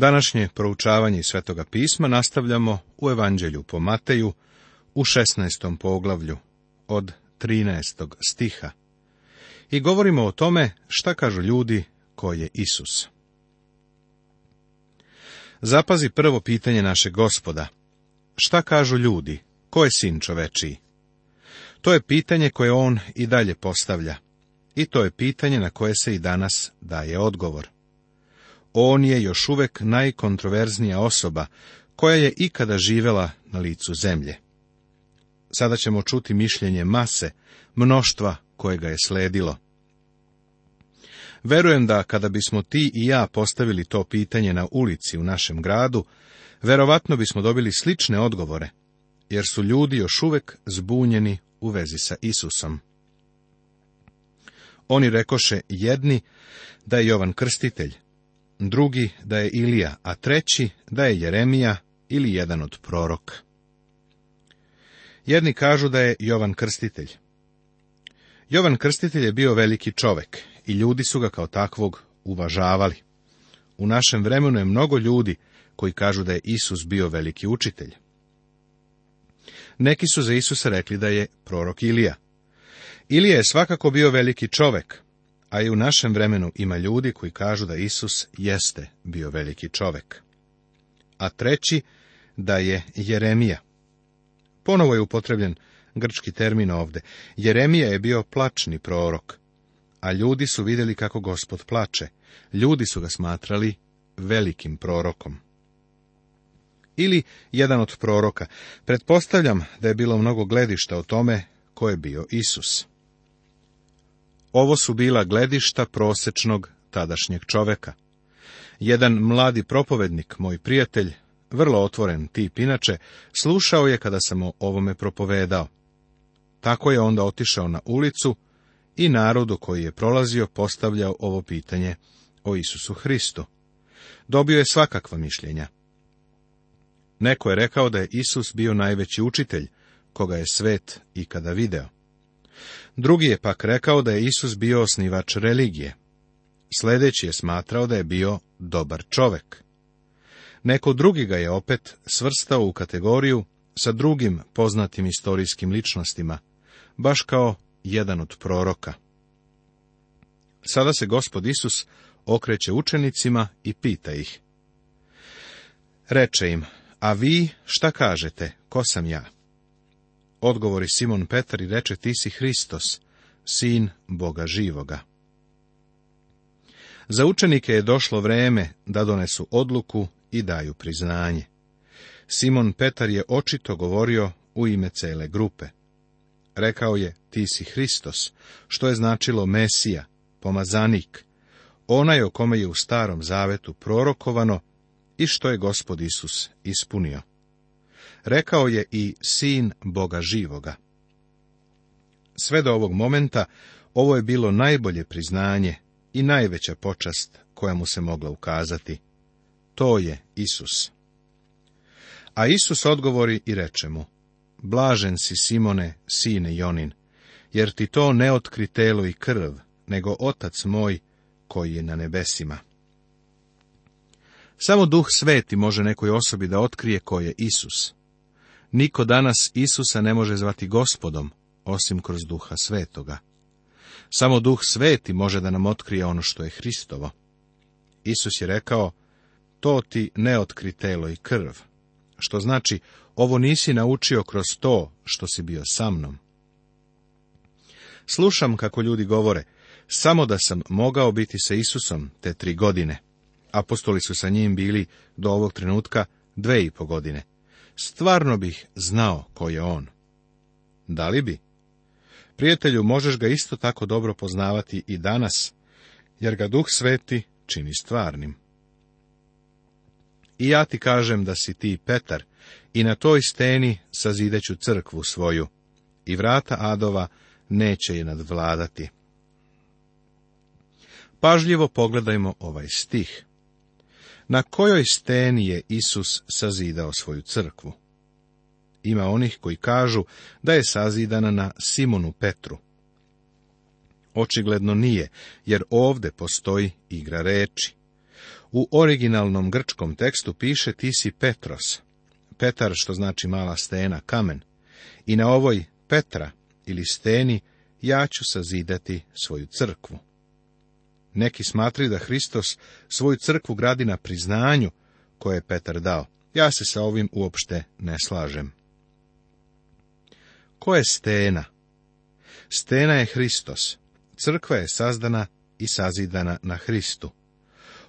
Današnje proučavanje Svetoga pisma nastavljamo u Evanđelju po Mateju u 16. poglavlju od 13. stiha i govorimo o tome šta kažu ljudi ko je Isus. Zapazi prvo pitanje našeg gospoda. Šta kažu ljudi? Ko je sin čovečiji? To je pitanje koje on i dalje postavlja. I to je pitanje na koje se i danas daje odgovor on je još uvek najkontroverznija osoba koja je ikada živela na licu zemlje. Sada ćemo čuti mišljenje mase, mnoštva kojega je sledilo. Verujem da kada bismo ti i ja postavili to pitanje na ulici u našem gradu, verovatno bismo dobili slične odgovore, jer su ljudi još uvek zbunjeni u vezi sa Isusom. Oni rekoše jedni da je Jovan Krstitelj, drugi da je Ilija, a treći da je Jeremija ili jedan od prorok. Jedni kažu da je Jovan Krstitelj. Jovan Krstitelj je bio veliki čovek i ljudi su ga kao takvog uvažavali. U našem vremenu je mnogo ljudi koji kažu da je Isus bio veliki učitelj. Neki su za Isusa rekli da je prorok Ilija. Ilija je svakako bio veliki čovek, a i u našem vremenu ima ljudi koji kažu da Isus jeste bio veliki čovek. A treći da je Jeremija. Ponovo je upotrebljen grčki termin ovde. Jeremija je bio plačni prorok, a ljudi su vidjeli kako gospod plače. Ljudi su ga smatrali velikim prorokom. Ili jedan od proroka. Pretpostavljam da je bilo mnogo gledišta o tome ko je bio Isus. Ovo su bila gledišta prosečnog tadašnjeg čoveka. Jedan mladi propovednik, moj prijatelj, vrlo otvoren tip inače, slušao je kada sam o ovome propovedao. Tako je onda otišao na ulicu i narodu koji je prolazio postavljao ovo pitanje o Isusu Hristu. Dobio je svakakva mišljenja. Neko je rekao da je Isus bio najveći učitelj, koga je svet ikada video. Drugi je pak rekao da je Isus bio osnivač religije. Sljedeći je smatrao da je bio dobar čovek. Neko drugi ga je opet svrstao u kategoriju sa drugim poznatim istorijskim ličnostima, baš kao jedan od proroka. Sada se gospod Isus okreće učenicima i pita ih. Reče im, a vi šta kažete, ko sam ja? Odgovori Simon Petar i reče, ti si Hristos, sin Boga živoga. Za učenike je došlo vreme da donesu odluku i daju priznanje. Simon Petar je očito govorio u ime cele grupe. Rekao je, ti si Hristos, što je značilo Mesija, pomazanik, onaj o kome je u starom zavetu prorokovano i što je gospod Isus ispunio rekao je i sin Boga živoga. Sve do ovog momenta ovo je bilo najbolje priznanje i najveća počast koja mu se mogla ukazati. To je Isus. A Isus odgovori i reče mu, Blažen si Simone, sine Jonin, jer ti to ne otkri telo i krv, nego otac moj koji je na nebesima. Samo duh sveti može nekoj osobi da otkrije ko je Isus. Niko danas Isusa ne može zvati gospodom, osim kroz duha svetoga. Samo duh sveti može da nam otkrije ono što je Hristovo. Isus je rekao, to ti ne otkri telo i krv, što znači, ovo nisi naučio kroz to što si bio sa mnom. Slušam kako ljudi govore, samo da sam mogao biti sa Isusom te tri godine. Apostoli su sa njim bili do ovog trenutka dve i po godine stvarno bih znao ko je on. Da li bi? Prijatelju, možeš ga isto tako dobro poznavati i danas, jer ga duh sveti čini stvarnim. I ja ti kažem da si ti Petar, i na toj steni sazideću crkvu svoju, i vrata Adova neće je nadvladati. Pažljivo pogledajmo ovaj stih. Na kojoj steni je Isus sazidao svoju crkvu? Ima onih koji kažu da je sazidana na Simonu Petru. Očigledno nije, jer ovdje postoji igra reči. U originalnom grčkom tekstu piše ti si Petros, Petar što znači mala stena, kamen, i na ovoj Petra ili steni ja ću sazidati svoju crkvu. Neki smatri da Hristos svoju crkvu gradi na priznanju koje je Petar dao. Ja se sa ovim uopšte ne slažem. Ko je stena? Stena je Hristos. Crkva je sazdana i sazidana na Hristu.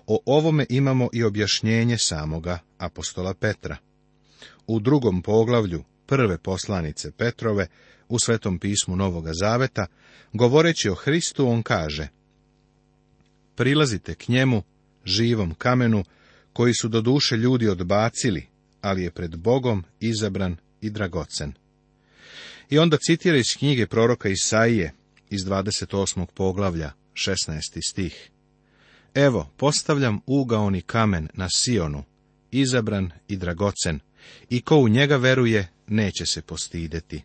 O ovome imamo i objašnjenje samoga apostola Petra. U drugom poglavlju prve poslanice Petrove u Svetom pismu Novoga Zaveta, govoreći o Hristu, on kaže – prilazite k njemu, živom kamenu, koji su do duše ljudi odbacili, ali je pred Bogom izabran i dragocen. I onda citira iz knjige proroka Isaije iz 28. poglavlja, 16. stih. Evo, postavljam ugaoni kamen na Sionu, izabran i dragocen, i ko u njega veruje, neće se postideti.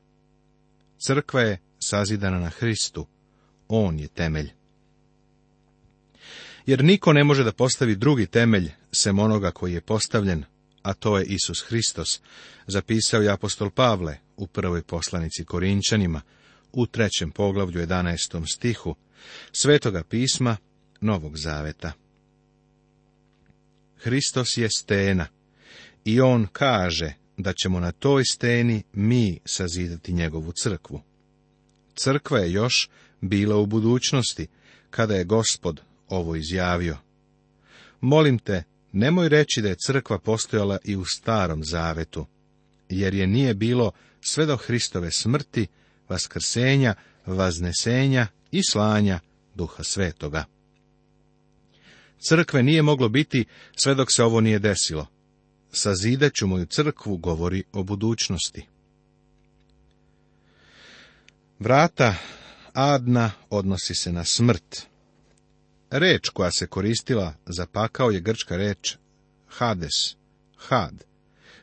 Crkva je sazidana na Hristu, on je temelj jer niko ne može da postavi drugi temelj sem onoga koji je postavljen, a to je Isus Hristos, zapisao je apostol Pavle u prvoj poslanici Korinčanima, u trećem poglavlju 11. stihu, Svetoga pisma Novog Zaveta. Hristos je stena i on kaže da ćemo na toj steni mi sazidati njegovu crkvu. Crkva je još bila u budućnosti, kada je gospod ovo izjavio. Molim te, nemoj reći da je crkva postojala i u starom zavetu, jer je nije bilo sve do Hristove smrti, vaskrsenja, vaznesenja i slanja duha svetoga. Crkve nije moglo biti sve dok se ovo nije desilo. Sazideću moju crkvu govori o budućnosti. Vrata Adna odnosi se na smrt. Reč koja se koristila za pakao je grčka reč hades, had,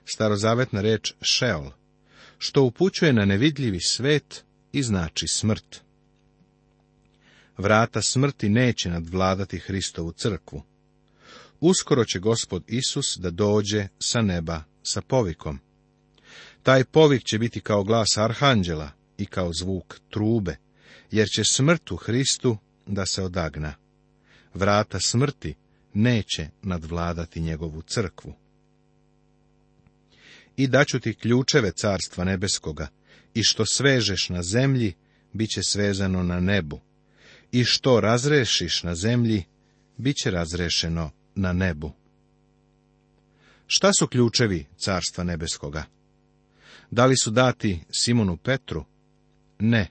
starozavetna reč Sheol, što upućuje na nevidljivi svet i znači smrt. Vrata smrti neće nadvladati Hristovu crkvu. Uskoro će gospod Isus da dođe sa neba sa povikom. Taj povik će biti kao glas arhanđela i kao zvuk trube, jer će smrt u Hristu da se odagna vrata smrti neće nadvladati njegovu crkvu. I daću ti ključeve carstva nebeskoga, i što svežeš na zemlji, bit će svezano na nebu, i što razrešiš na zemlji, bit će razrešeno na nebu. Šta su ključevi carstva nebeskoga? Da li su dati Simonu Petru? Ne.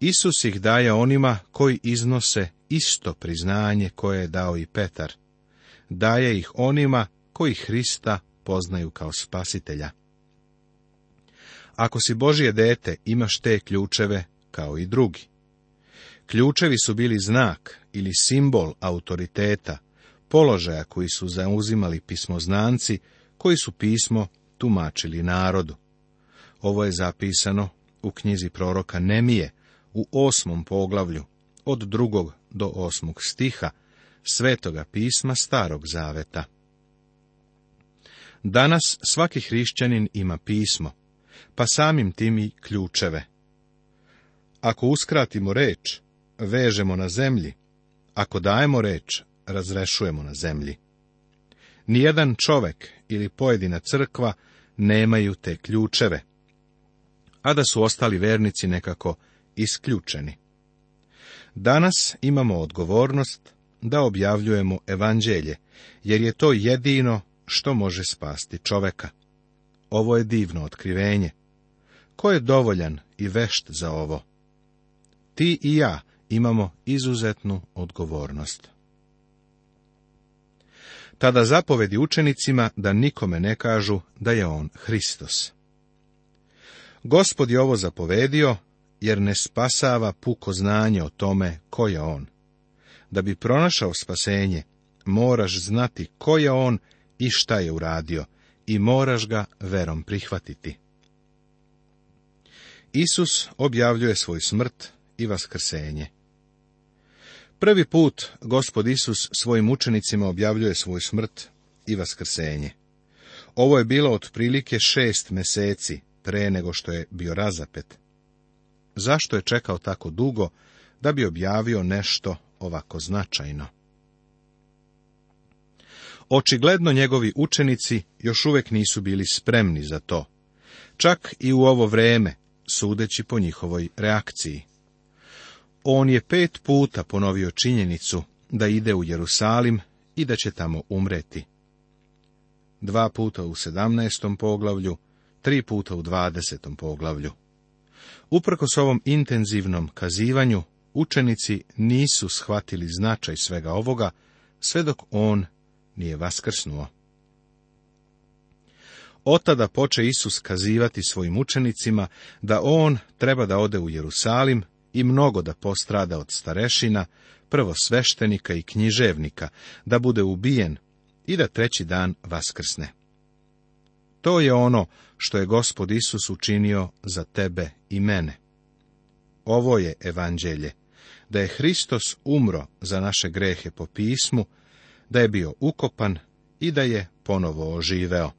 Isus ih daje onima koji iznose isto priznanje koje je dao i Petar. Daje ih onima koji Hrista poznaju kao spasitelja. Ako si Božje dete, imaš te ključeve kao i drugi. Ključevi su bili znak ili simbol autoriteta, položaja koji su zauzimali pismoznanci, koji su pismo tumačili narodu. Ovo je zapisano u knjizi proroka Nemije u osmom poglavlju, od drugog do osmog stiha Svetoga pisma Starog zaveta. Danas svaki hrišćanin ima pismo, pa samim tim i ključeve. Ako uskratimo reč, vežemo na zemlji, ako dajemo reč, razrešujemo na zemlji. Nijedan čovek ili pojedina crkva nemaju te ključeve, a da su ostali vernici nekako isključeni. Danas imamo odgovornost da objavljujemo evanđelje, jer je to jedino što može spasti čoveka. Ovo je divno otkrivenje. Ko je dovoljan i vešt za ovo? Ti i ja imamo izuzetnu odgovornost. Tada zapovedi učenicima da nikome ne kažu da je on Hristos. Gospod je ovo zapovedio jer ne spasava puko znanje o tome ko je on. Da bi pronašao spasenje, moraš znati ko je on i šta je uradio i moraš ga verom prihvatiti. Isus objavljuje svoju smrt i vaskrsenje. Prvi put gospod Isus svojim učenicima objavljuje svoju smrt i vaskrsenje. Ovo je bilo otprilike šest meseci pre nego što je bio razapet. Zašto je čekao tako dugo da bi objavio nešto ovako značajno? Očigledno njegovi učenici još uvijek nisu bili spremni za to, čak i u ovo vrijeme, sudeći po njihovoj reakciji. On je pet puta ponovio činjenicu da ide u Jerusalim i da će tamo umreti. Dva puta u sedamnaestom poglavlju, tri puta u dvadesetom poglavlju. Uprkos ovom intenzivnom kazivanju, učenici nisu shvatili značaj svega ovoga, sve dok on nije vaskrsnuo. Otada poče Isus kazivati svojim učenicima da on treba da ode u Jerusalim i mnogo da postrada od starešina, prvo sveštenika i književnika, da bude ubijen i da treći dan vaskrsne. To je ono što je Gospod Isus učinio za tebe i mene. Ovo je evanđelje, da je Hristos umro za naše grehe po pismu, da je bio ukopan i da je ponovo oživeo.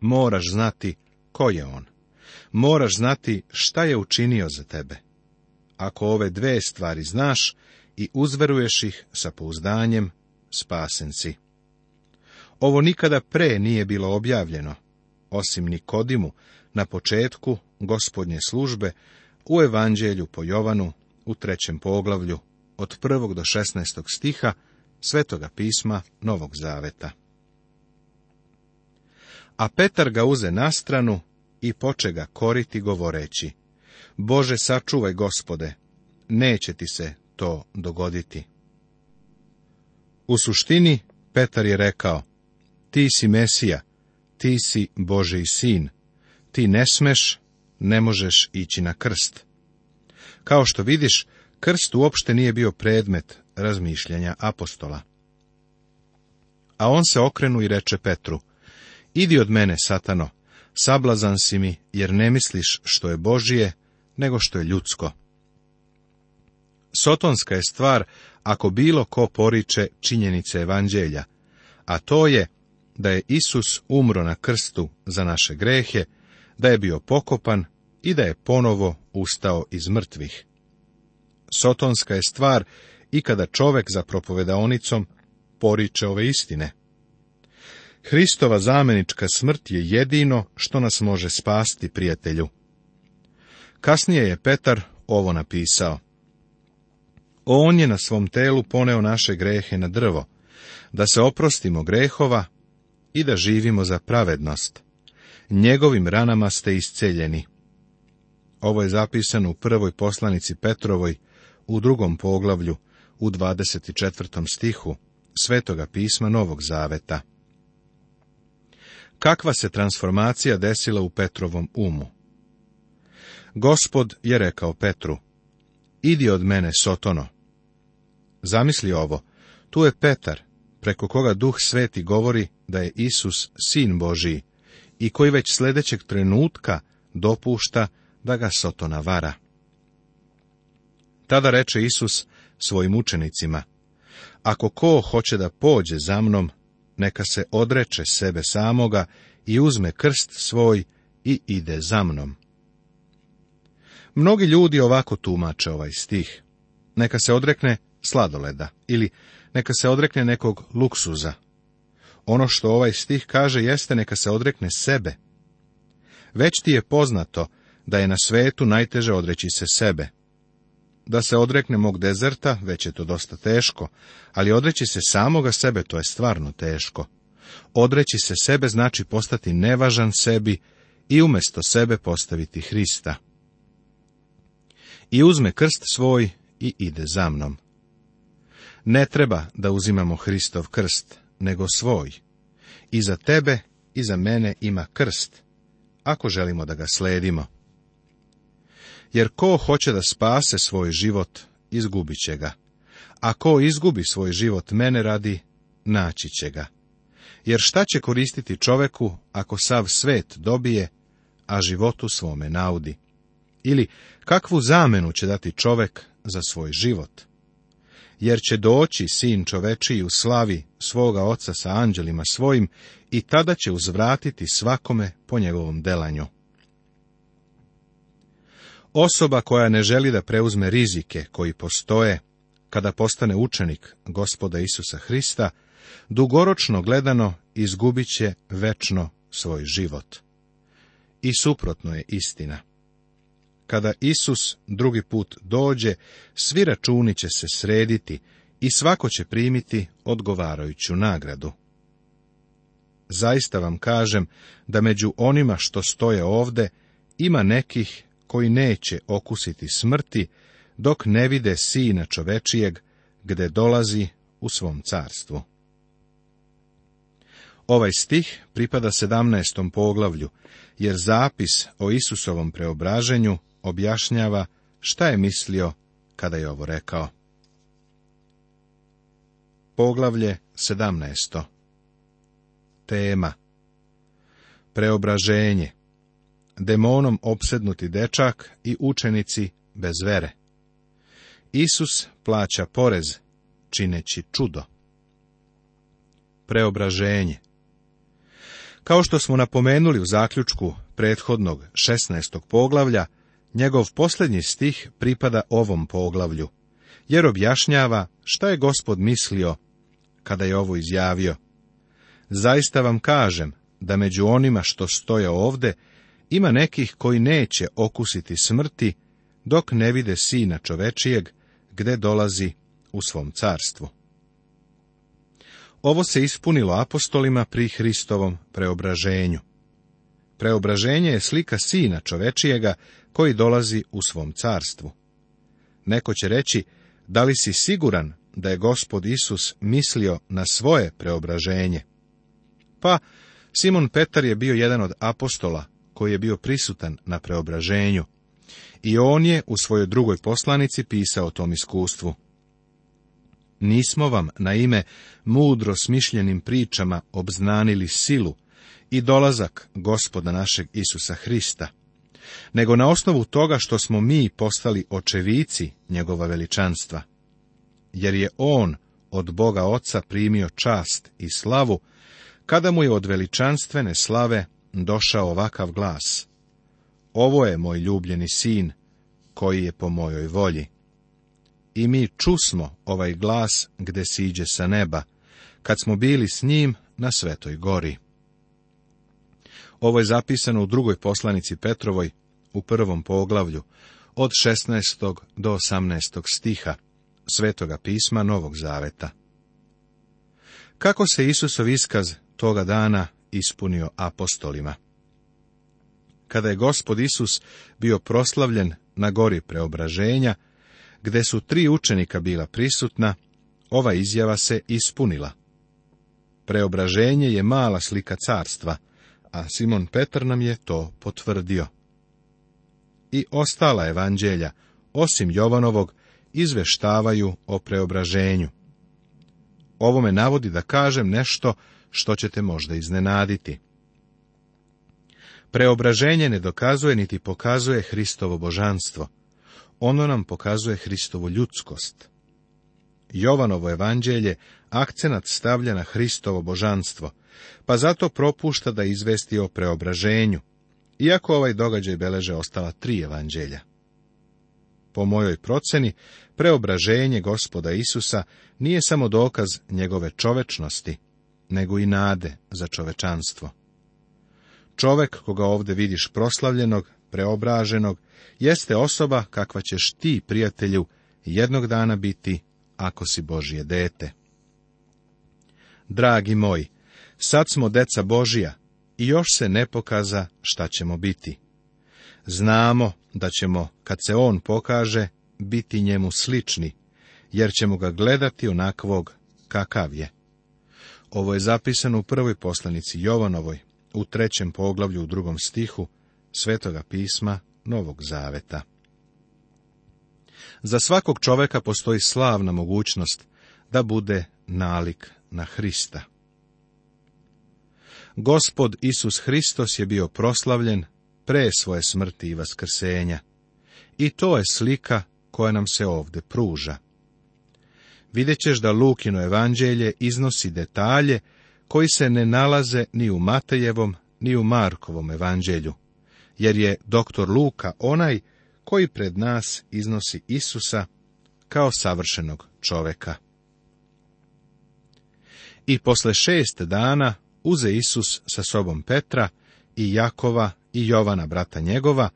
Moraš znati ko je on. Moraš znati šta je učinio za tebe. Ako ove dve stvari znaš i uzveruješ ih sa pouzdanjem, spasen si. Ovo nikada pre nije bilo objavljeno, osim Nikodimu, na početku gospodnje službe u Evanđelju po Jovanu u trećem poglavlju od prvog do 16. stiha Svetoga pisma Novog Zaveta. A Petar ga uze na stranu i poče ga koriti govoreći, Bože sačuvaj gospode, neće ti se to dogoditi. U suštini, Petar je rekao, ti si Mesija, ti si Boži sin, ti ne smeš, ne možeš ići na krst. Kao što vidiš, krst uopšte nije bio predmet razmišljanja apostola. A on se okrenu i reče Petru, idi od mene, satano, sablazan si mi, jer ne misliš što je Božije, nego što je ljudsko. Sotonska je stvar ako bilo ko poriče činjenice evanđelja, a to je da je Isus umro na krstu za naše grehe, da je bio pokopan i da je ponovo ustao iz mrtvih. Sotonska je stvar i kada čovek za propovedaonicom poriče ove istine. Hristova zamenička smrt je jedino što nas može spasti, prijatelju. Kasnije je Petar ovo napisao. On je na svom telu poneo naše grehe na drvo, da se oprostimo grehova i da živimo za pravednost. Njegovim ranama ste isceljeni. Ovo je zapisano u prvoj poslanici Petrovoj, u drugom poglavlju, u 24. stihu, Svetoga pisma Novog Zaveta. Kakva se transformacija desila u Petrovom umu? Gospod je rekao Petru, idi od mene, Sotono. Zamisli ovo, tu je Petar, preko koga Duh Sveti govori da je Isus sin Božiji i koji već sljedećeg trenutka dopušta da ga Sotona vara. Tada reče Isus svojim učenicima, ako ko hoće da pođe za mnom, neka se odreče sebe samoga i uzme krst svoj i ide za mnom. Mnogi ljudi ovako tumače ovaj stih. Neka se odrekne sladoleda ili neka se odrekne nekog luksuza. Ono što ovaj stih kaže jeste neka se odrekne sebe. Već ti je poznato da je na svetu najteže odreći se sebe. Da se odrekne mog dezerta, već je to dosta teško, ali odreći se samoga sebe, to je stvarno teško. Odreći se sebe znači postati nevažan sebi i umjesto sebe postaviti Hrista. I uzme krst svoj i ide za mnom. Ne treba da uzimamo Hristov krst, nego svoj. I za tebe i za mene ima krst, ako želimo da ga sledimo. Jer ko hoće da spase svoj život, izgubit će ga. A ko izgubi svoj život mene radi, naći će ga. Jer šta će koristiti čoveku ako sav svet dobije, a životu svome naudi? Ili kakvu zamenu će dati čovek za svoj život? jer će doći sin čovečiji u slavi svoga oca sa anđelima svojim i tada će uzvratiti svakome po njegovom delanju. Osoba koja ne želi da preuzme rizike koji postoje kada postane učenik gospoda Isusa Hrista, dugoročno gledano izgubit će večno svoj život. I suprotno je istina kada Isus drugi put dođe, svi računi će se srediti i svako će primiti odgovarajuću nagradu. Zaista vam kažem da među onima što stoje ovde ima nekih koji neće okusiti smrti dok ne vide sina čovečijeg gde dolazi u svom carstvu. Ovaj stih pripada 17. poglavlju, jer zapis o Isusovom preobraženju objašnjava šta je mislio kada je ovo rekao. Poglavlje 17. Tema Preobraženje Demonom opsednuti dečak i učenici bez vere. Isus plaća porez, čineći čudo. Preobraženje Kao što smo napomenuli u zaključku prethodnog 16. poglavlja, Njegov posljednji stih pripada ovom poglavlju, jer objašnjava šta je gospod mislio kada je ovo izjavio. Zaista vam kažem da među onima što stoje ovde ima nekih koji neće okusiti smrti dok ne vide sina čovečijeg gde dolazi u svom carstvu. Ovo se ispunilo apostolima pri Hristovom preobraženju. Preobraženje je slika sina čovečijega koji dolazi u svom carstvu. Neko će reći, da li si siguran da je gospod Isus mislio na svoje preobraženje? Pa, Simon Petar je bio jedan od apostola koji je bio prisutan na preobraženju. I on je u svojoj drugoj poslanici pisao o tom iskustvu. Nismo vam na ime mudro smišljenim pričama obznanili silu i dolazak gospoda našeg Isusa Hrista, nego na osnovu toga što smo mi postali očevici njegova veličanstva. Jer je on od Boga Oca primio čast i slavu, kada mu je od veličanstvene slave došao ovakav glas. Ovo je moj ljubljeni sin, koji je po mojoj volji. I mi čusmo ovaj glas gde siđe sa neba, kad smo bili s njim na Svetoj gori. Ovo je zapisano u drugoj poslanici Petrovoj, u prvom poglavlju od 16. do 18. stiha Svetoga pisma Novog zaveta. Kako se Isusov iskaz toga dana ispunio apostolima? Kada je Gospod Isus bio proslavljen na gori preobraženja, gde su tri učenika bila prisutna, ova izjava se ispunila. Preobraženje je mala slika carstva, a Simon Petar nam je to potvrdio i ostala evanđelja, osim Jovanovog, izveštavaju o preobraženju. Ovo me navodi da kažem nešto što ćete možda iznenaditi. Preobraženje ne dokazuje niti pokazuje Hristovo božanstvo. Ono nam pokazuje Hristovu ljudskost. Jovanovo evanđelje akcenat stavlja na Hristovo božanstvo, pa zato propušta da izvesti o preobraženju, iako ovaj događaj beleže ostala tri evanđelja. Po mojoj proceni, preobraženje gospoda Isusa nije samo dokaz njegove čovečnosti, nego i nade za čovečanstvo. Čovek koga ovdje vidiš proslavljenog, preobraženog, jeste osoba kakva ćeš ti, prijatelju, jednog dana biti ako si Božije dete. Dragi moji, sad smo deca Božija, i još se ne pokaza šta ćemo biti. Znamo da ćemo, kad se on pokaže, biti njemu slični, jer ćemo ga gledati onakvog kakav je. Ovo je zapisano u prvoj poslanici Jovanovoj, u trećem poglavlju u drugom stihu Svetoga pisma Novog Zaveta. Za svakog čoveka postoji slavna mogućnost da bude nalik na Hrista. Gospod Isus Hristos je bio proslavljen pre svoje smrti i vaskrsenja. I to je slika koja nam se ovdje pruža. Vidjet ćeš da Lukino evanđelje iznosi detalje koji se ne nalaze ni u Matejevom, ni u Markovom evanđelju, jer je doktor Luka onaj koji pred nas iznosi Isusa kao savršenog čoveka. I posle šest dana uze Isus sa sobom Petra i Jakova i Jovana, brata njegova,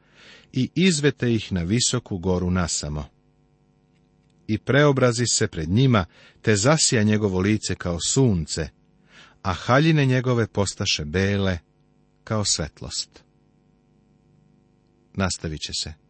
i izvete ih na visoku goru nasamo. I preobrazi se pred njima, te zasija njegovo lice kao sunce, a haljine njegove postaše bele kao svetlost. Nastavit će se.